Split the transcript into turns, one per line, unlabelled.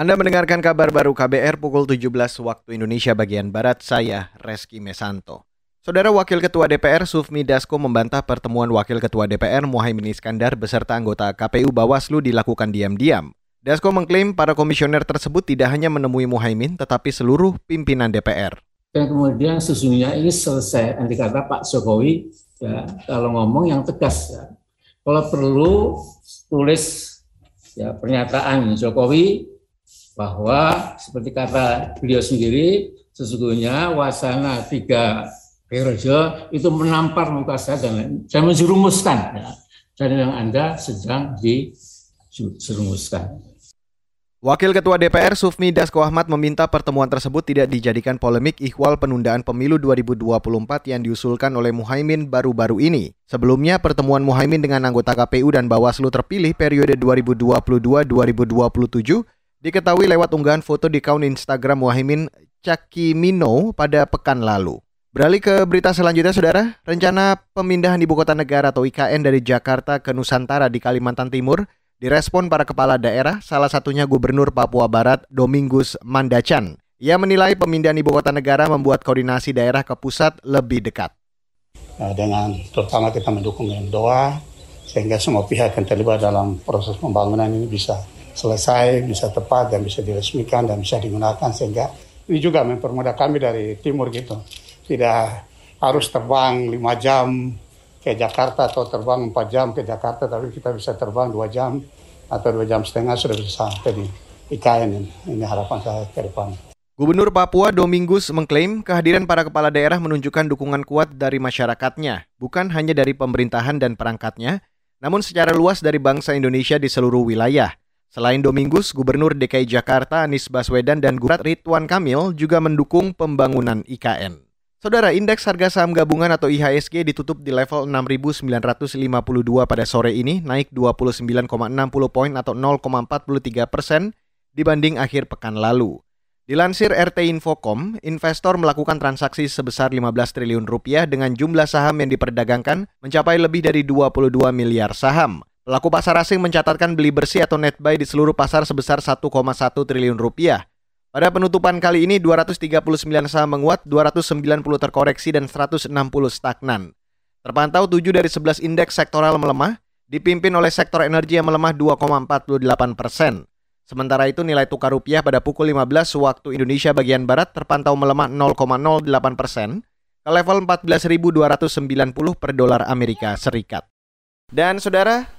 Anda mendengarkan kabar baru KBR pukul 17 waktu Indonesia bagian Barat, saya Reski Mesanto. Saudara Wakil Ketua DPR Sufmi Dasko membantah pertemuan Wakil Ketua DPR Muhaimin Iskandar beserta anggota KPU Bawaslu dilakukan diam-diam. Dasko mengklaim para komisioner tersebut tidak hanya menemui Muhaimin tetapi seluruh pimpinan DPR.
Dan kemudian sesungguhnya ini selesai, nanti kata Pak Jokowi, ya, kalau ngomong yang tegas. Ya. Kalau perlu tulis ya pernyataan Jokowi bahwa seperti kata beliau sendiri sesungguhnya wacana tiga periode itu menampar muka saya dan saya menjerumuskan ya, dan yang anda sedang dijerumuskan.
Wakil Ketua DPR Sufmi Dasko Ahmad meminta pertemuan tersebut tidak dijadikan polemik ikhwal penundaan pemilu 2024 yang diusulkan oleh Muhaimin baru-baru ini. Sebelumnya, pertemuan Muhaimin dengan anggota KPU dan Bawaslu terpilih periode 2022-2027 diketahui lewat unggahan foto di kaun Instagram Muhaimin Cakimino pada pekan lalu. Beralih ke berita selanjutnya, Saudara. Rencana pemindahan ibu kota negara atau IKN dari Jakarta ke Nusantara di Kalimantan Timur direspon para kepala daerah, salah satunya Gubernur Papua Barat Domingus Mandacan. Ia menilai pemindahan ibu kota negara membuat koordinasi daerah ke pusat lebih dekat.
Nah, dengan terutama kita mendukung dengan doa, sehingga semua pihak yang terlibat dalam proses pembangunan ini bisa selesai, bisa tepat, dan bisa diresmikan, dan bisa digunakan, sehingga ini juga mempermudah kami dari timur gitu. Tidak harus terbang lima jam ke Jakarta atau terbang 4 jam ke Jakarta, tapi kita bisa terbang 2 jam atau 2 jam setengah sudah bisa sampai di IKN ini. Ini harapan saya ke depan.
Gubernur Papua Domingus mengklaim kehadiran para kepala daerah menunjukkan dukungan kuat dari masyarakatnya, bukan hanya dari pemerintahan dan perangkatnya, namun secara luas dari bangsa Indonesia di seluruh wilayah. Selain Domingus, Gubernur DKI Jakarta Anies Baswedan dan Gubernur Ridwan Kamil juga mendukung pembangunan IKN. Saudara, indeks harga saham gabungan atau IHSG ditutup di level 6.952 pada sore ini, naik 29,60 poin atau 0,43 persen dibanding akhir pekan lalu. Dilansir RT Infocom, investor melakukan transaksi sebesar 15 triliun rupiah dengan jumlah saham yang diperdagangkan mencapai lebih dari 22 miliar saham. Pelaku pasar asing mencatatkan beli bersih atau net buy di seluruh pasar sebesar 1,1 triliun rupiah. Pada penutupan kali ini 239 saham menguat, 290 terkoreksi dan 160 stagnan. Terpantau 7 dari 11 indeks sektoral melemah, dipimpin oleh sektor energi yang melemah 2,48 persen. Sementara itu nilai tukar rupiah pada pukul 15 waktu Indonesia bagian Barat terpantau melemah 0,08 persen ke level 14.290 per dolar Amerika Serikat. Dan saudara,